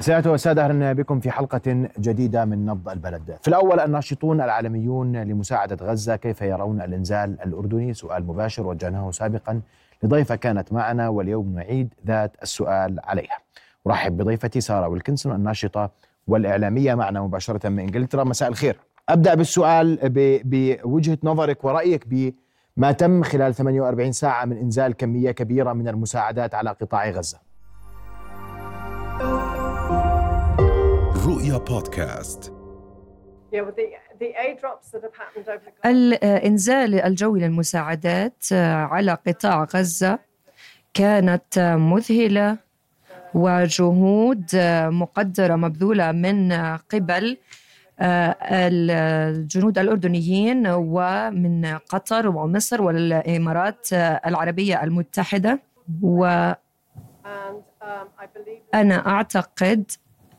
سيادة والسادة أهلا بكم في حلقة جديدة من نبض البلد. في الأول الناشطون العالميون لمساعدة غزة كيف يرون الإنزال الأردني؟ سؤال مباشر وجهناه سابقا لضيفة كانت معنا واليوم نعيد ذات السؤال عليها. أرحب بضيفتي سارة ويلكنسون الناشطة والإعلامية معنا مباشرة من إنجلترا. مساء الخير. أبدأ بالسؤال بوجهة نظرك ورأيك بما تم خلال 48 ساعة من إنزال كمية كبيرة من المساعدات على قطاع غزة. رؤيا بودكاست. الإنزال الجوي للمساعدات على قطاع غزة كانت مذهلة وجهود مقدرة مبذولة من قبل الجنود الأردنيين ومن قطر ومصر والإمارات العربية المتحدة. وأنا أعتقد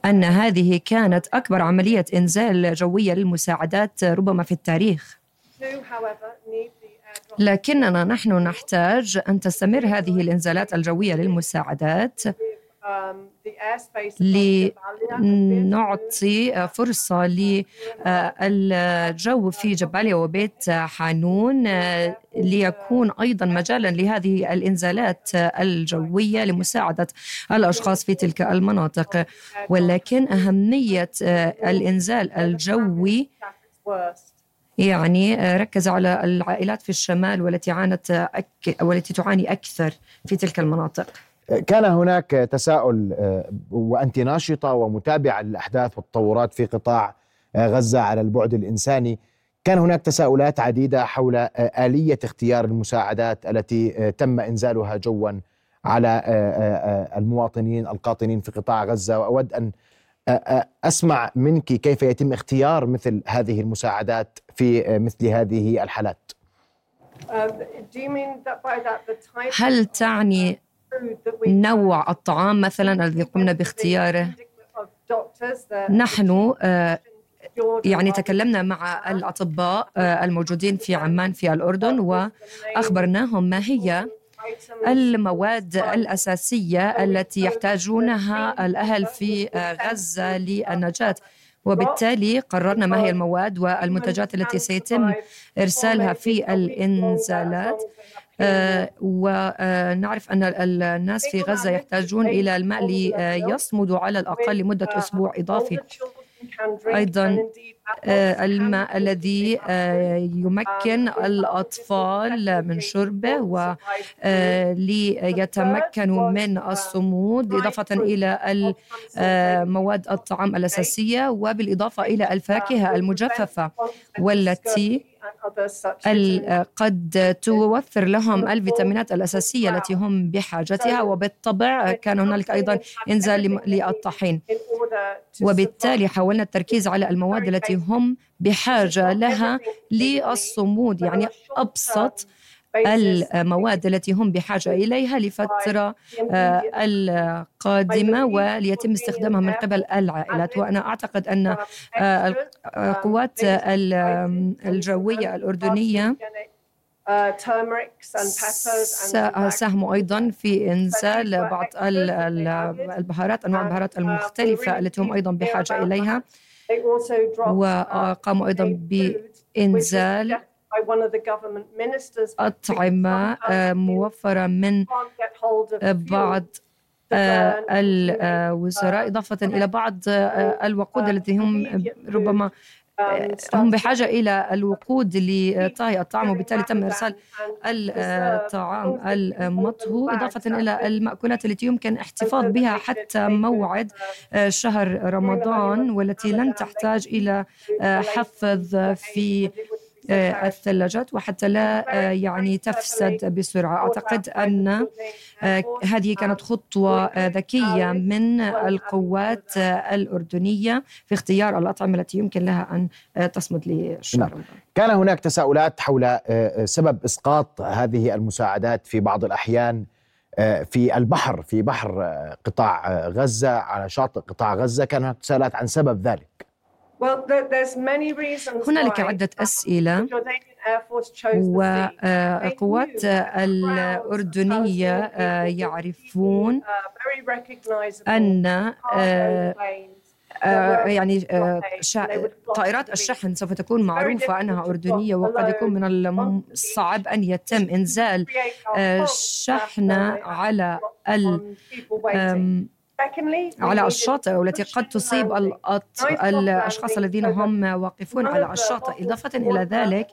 أن هذه كانت أكبر عملية إنزال جوية للمساعدات ربما في التاريخ. لكننا نحن نحتاج أن تستمر هذه الإنزالات الجوية للمساعدات. لنعطي فرصة للجو في جباليا وبيت حانون ليكون أيضا مجالا لهذه الإنزالات الجوية لمساعدة الأشخاص في تلك المناطق. ولكن أهمية الإنزال الجوي يعني ركز على العائلات في الشمال والتي عانت أك... والتي تعاني أكثر في تلك المناطق. كان هناك تساؤل وانت ناشطة ومتابعة للأحداث والتطورات في قطاع غزة على البعد الإنساني. كان هناك تساؤلات عديدة حول آلية اختيار المساعدات التي تم إنزالها جوا على المواطنين القاطنين في قطاع غزة. وأود أن أسمع منك كيف يتم اختيار مثل هذه المساعدات في مثل هذه الحالات. هل تعني نوع الطعام مثلا الذي قمنا باختياره. نحن يعني تكلمنا مع الأطباء الموجودين في عمان في الأردن وأخبرناهم ما هي المواد الأساسية التي يحتاجونها الأهل في غزة للنجاة. وبالتالي قررنا ما هي المواد والمنتجات التي سيتم إرسالها في الإنزالات. آه ونعرف أن الناس في غزة يحتاجون إلى الماء ليصمدوا على الأقل لمدة أسبوع إضافي. أيضا آه الماء الذي آه يمكن الأطفال من شربه وليتمكنوا من الصمود إضافة إلى مواد الطعام الأساسية وبالإضافة إلى الفاكهة المجففة والتي قد توفر لهم الفيتامينات الأساسية التي هم بحاجتها وبالطبع كان هنالك أيضا إنزال للطحين. وبالتالي حاولنا التركيز على المواد التي هم بحاجة لها للصمود يعني أبسط المواد التي هم بحاجة إليها لفترة القادمة وليتم استخدامها من قبل العائلات وأنا أعتقد أن القوات الجوية الأردنية ساهموا أيضا في إنزال بعض البهارات أنواع البهارات المختلفة التي هم أيضا بحاجة إليها وقاموا أيضا بإنزال أطعمة موفرة من بعض الوزراء إضافة إلى بعض الوقود التي هم ربما هم بحاجة إلى الوقود لطهي الطعام وبالتالي تم إرسال الطعام المطهو إضافة إلى المأكولات التي يمكن احتفاظ بها حتى موعد شهر رمضان والتي لن تحتاج إلى حفظ في الثلاجات وحتى لا يعني تفسد بسرعة. أعتقد أن هذه كانت خطوة ذكية من القوات الأردنية في اختيار الأطعمة التي يمكن لها أن تصمد للشهر نعم. كان هناك تساؤلات حول سبب إسقاط هذه المساعدات في بعض الأحيان في البحر في بحر قطاع غزة على شاطئ قطاع غزة. كان هناك تساؤلات عن سبب ذلك. هنالك عدة أسئلة. وقوات الأردنية يعرفون أن يعني طائرات الشحن سوف تكون معروفة أنها أردنية وقد يكون من الصعب أن يتم إنزال شحن على ال على الشاطئ والتي قد تصيب الأشخاص الذين هم واقفون على الشاطئ. إضافة إلى ذلك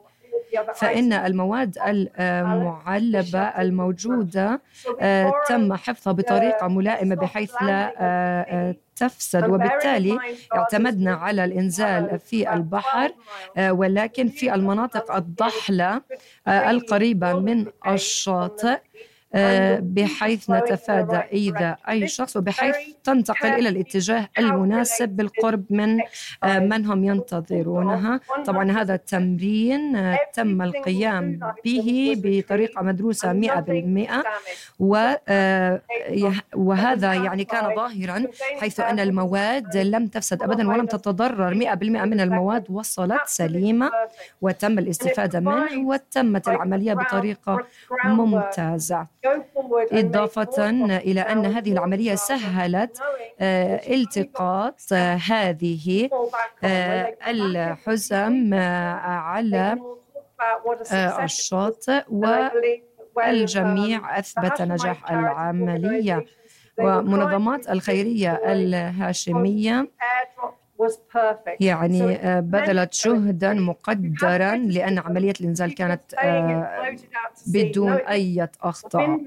فإن المواد المعلبة الموجودة آه، تم حفظها بطريقة ملائمة بحيث لا آه، تفسد. وبالتالي اعتمدنا على الإنزال في البحر آه، ولكن في المناطق الضحلة القريبة من الشاطئ. آه، بحيث نتفادى إيذاء أي شخص وبحيث تنتقل إلى الاتجاه المناسب بالقرب من آه، من هم ينتظرونها. طبعا هذا التمرين آه، تم القيام به بطريقة مدروسة 100% وهذا يعني كان ظاهرا حيث أن المواد لم تفسد أبدا ولم تتضرر. 100% من المواد وصلت سليمة وتم الاستفادة منه وتمت العملية بطريقة ممتازة. إضافة إلى أن هذه العملية سهلت آه، التقاط آه، هذه آه، الحزم على الشاطئ والجميع أثبت نجاح العملية. ومنظمات الخيرية الهاشمية يعني آه، بذلت جهدا مقدرا لأن عملية الإنزال كانت آه، بدون أي أخطاء.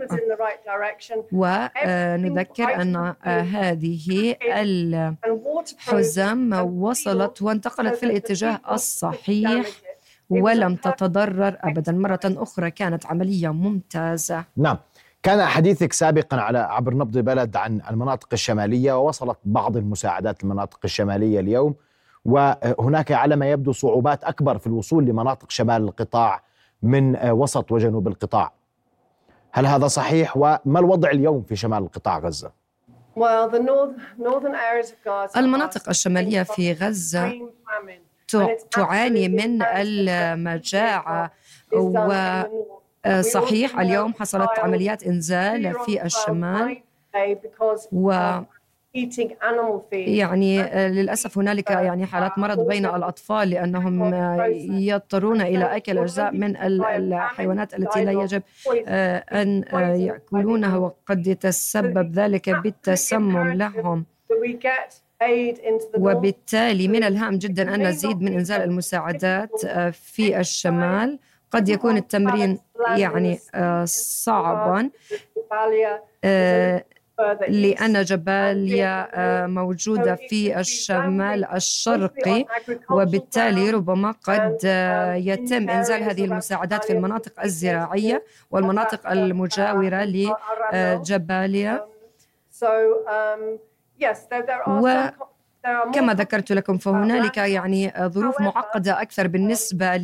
ونذكر أن آه، هذه الحزم وصلت وانتقلت في الاتجاه الصحيح ولم تتضرر أبدا. مرة أخرى كانت عملية ممتازة. نعم. كان حديثك سابقا على عبر نبض بلد عن المناطق الشمالية ووصلت بعض المساعدات للمناطق الشمالية اليوم وهناك على ما يبدو صعوبات أكبر في الوصول لمناطق شمال القطاع من وسط وجنوب القطاع. هل هذا صحيح وما الوضع اليوم في شمال القطاع غزة؟ المناطق الشمالية في غزة تعاني من المجاعة و صحيح اليوم حصلت عمليات إنزال في الشمال و يعني آه، للأسف هنالك يعني حالات مرض بين الأطفال لأنهم آه، يضطرون إلى أكل أجزاء من الحيوانات التي لا يجب أن يأكلونها وقد يتسبب ذلك بالتسمم لهم. وبالتالي من الهام جدا أن نزيد من إنزال المساعدات في الشمال. قد يكون التمرين يعني آه، صعبا. آه، لأن جباليا آه، موجودة في الشمال الشرقي وبالتالي ربما قد يتم إنزال هذه المساعدات في المناطق الزراعية والمناطق المجاورة لجباليا و كما ذكرت لكم فهنالك يعني ظروف معقدة أكثر بالنسبة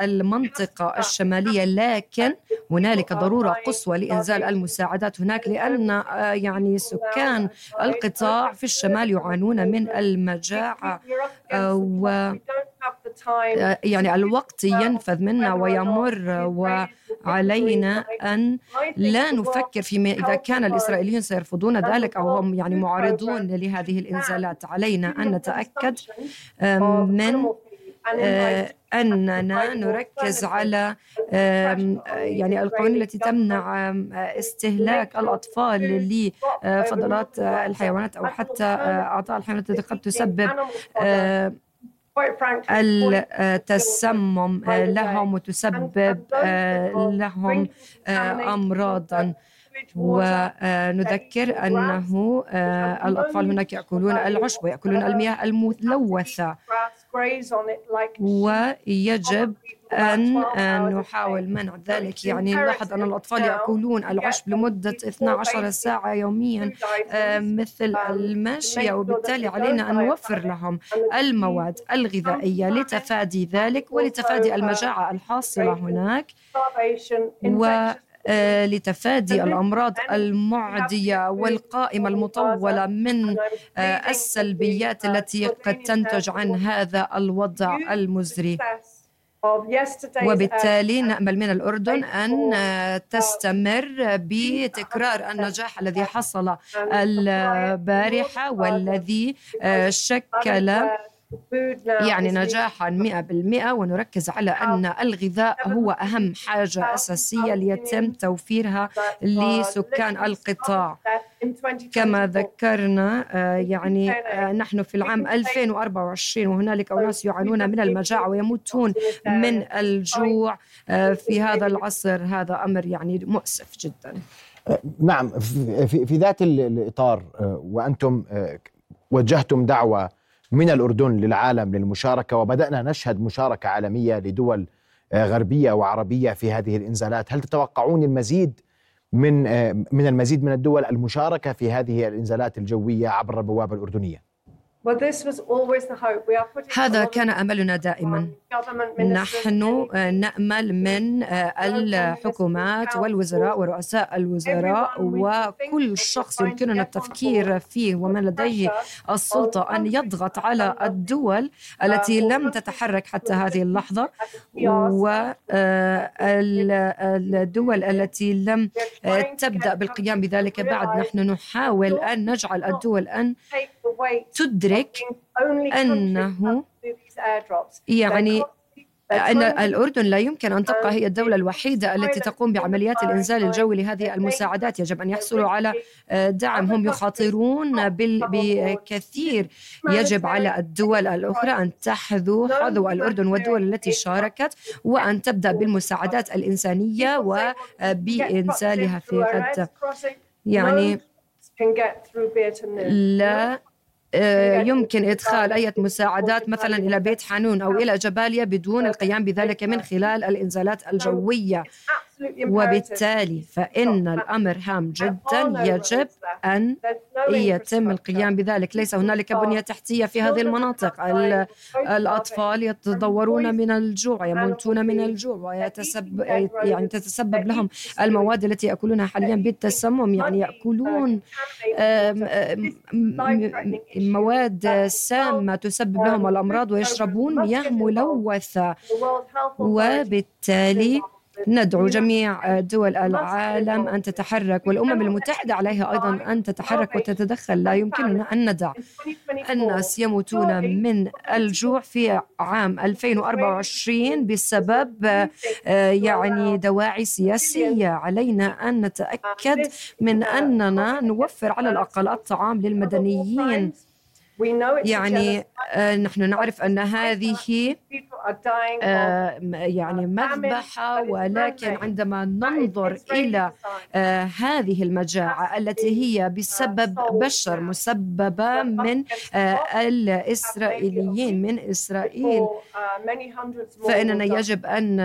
للمنطقة الشمالية. لكن هنالك ضرورة قصوى لإنزال المساعدات هناك لأن آه، يعني سكان القطاع في الشمال يعانون من المجاعة آه، و آه، يعني الوقت ينفذ منا ويمر وعلينا أن لا نفكر فيما إذا كان الإسرائيليون سيرفضون ذلك أو هم يعني معارضون لهذه الإنزالات علينا أن نتأكد من آه، أننا نركز على يعني القوانين التي تمنع استهلاك الأطفال لفضلات الحيوانات أو حتى أعضاء الحيوانات التي قد تسبب التسمم لهم وتسبب لهم أمراضا. ونذكر أنه الأطفال هناك يأكلون العشب ويأكلون المياه الملوثة. ويجب أن نحاول منع ذلك. يعني نلاحظ أن الأطفال يأكلون العشب لمدة 12 ساعة يوميا. آه، مثل الماشية وبالتالي علينا أن نوفر لهم المواد الغذائية لتفادي ذلك ولتفادي المجاعة الحاصلة هناك. و آه، لتفادي الأمراض المعدية والقائمة المطولة من آه، السلبيات التي قد تنتج عن هذا الوضع المزري. وبالتالي نأمل من الأردن أن تستمر بتكرار النجاح الذي حصل البارحة والذي شكل يعني نجاحا 100% ونركز على أن الغذاء هو أهم حاجة أساسية ليتم توفيرها لسكان القطاع. كما ذكرنا آه، يعني آه، نحن في العام 2024 وهنالك أناس يعانون من المجاعة ويموتون من الجوع آه، في هذا العصر. هذا أمر يعني مؤسف جدا. نعم في, في ذات الإطار وأنتم وجهتم دعوة من الأردن للعالم للمشاركة وبدأنا نشهد مشاركة عالمية لدول آه، غربية وعربية في هذه الإنزالات هل تتوقعون المزيد من آه، من المزيد من الدول المشاركة في هذه الإنزالات الجوية عبر البوابة الأردنية؟ هذا كان أملنا دائما. نحن نأمل من الحكومات والوزراء ورؤساء الوزراء وكل شخص يمكننا التفكير فيه ومن لديه السلطة أن يضغط على الدول التي لم تتحرك حتى هذه اللحظة والدول التي لم تبدأ بالقيام بذلك بعد. نحن نحاول أن نجعل الدول أن تدرك أنه يعني أن الأردن لا يمكن أن تبقى هي الدولة الوحيدة التي تقوم بعمليات الإنزال الجوي لهذه المساعدات. يجب أن يحصلوا على دعم. هم يخاطرون بكثير. يجب على الدول الأخرى أن تحذو حذو الأردن والدول التي شاركت وأن تبدأ بالمساعدات الإنسانية وبإنزالها في غد يعني لا آه، يمكن إدخال أي مساعدات مثلا إلى بيت حانون أو إلى جباليا بدون القيام بذلك من خلال الإنزالات الجوية. وبالتالي فإن الأمر هام جدا يجب أن يتم القيام بذلك. ليس هنالك بنية تحتية في هذه المناطق. الأطفال يتضورون من الجوع يموتون من الجوع ويتسبب يعني تتسبب لهم المواد التي يأكلونها حاليا بالتسمم. يعني يأكلون مواد سامة تسبب لهم الأمراض ويشربون مياه ملوثة. وبالتالي ندعو جميع دول العالم أن تتحرك والأمم المتحدة عليها أيضا أن تتحرك وتتدخل. لا يمكننا أن ندع الناس يموتون من الجوع في عام 2024 بسبب آه، يعني دواعي سياسية. علينا أن نتأكد من أننا نوفر على الأقل الطعام للمدنيين. يعني آه، نحن نعرف أن هذه يعني مذبحة ولكن عندما ننظر إلى آه، هذه المجاعة التي هي بسبب بشر مسببة من الإسرائيليين من إسرائيل. فإننا يجب أن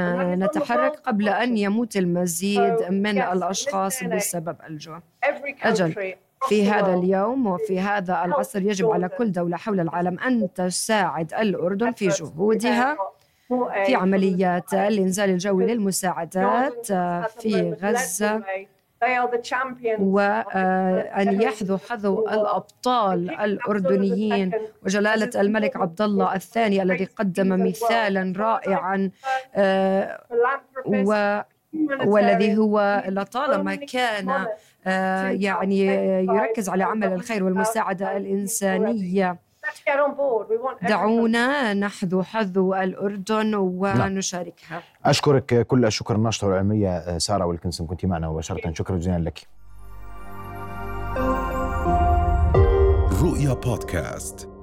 نتحرك قبل أن يموت المزيد من الأشخاص بسبب الجوع. أجل. في هذا اليوم وفي هذا العصر يجب على كل دولة حول العالم أن تساعد الأردن في جهودها في عمليات الإنزال الجوي للمساعدات في غزة وأن يحذو حذو الأبطال الأردنيين. وجلالة الملك عبد الله الثاني الذي قدم مثالا رائعا آه، والذي هو لطالما كان آه، يعني يركز على عمل الخير والمساعدة الإنسانية. دعونا نحذو حذو الأردن نعم. ونشاركها. أشكرك كل الشكر الناشطة العلمية آه، سارة ويلكنسون كنت معنا مباشرة. شكرا جزيلا لك. رؤيا بودكاست.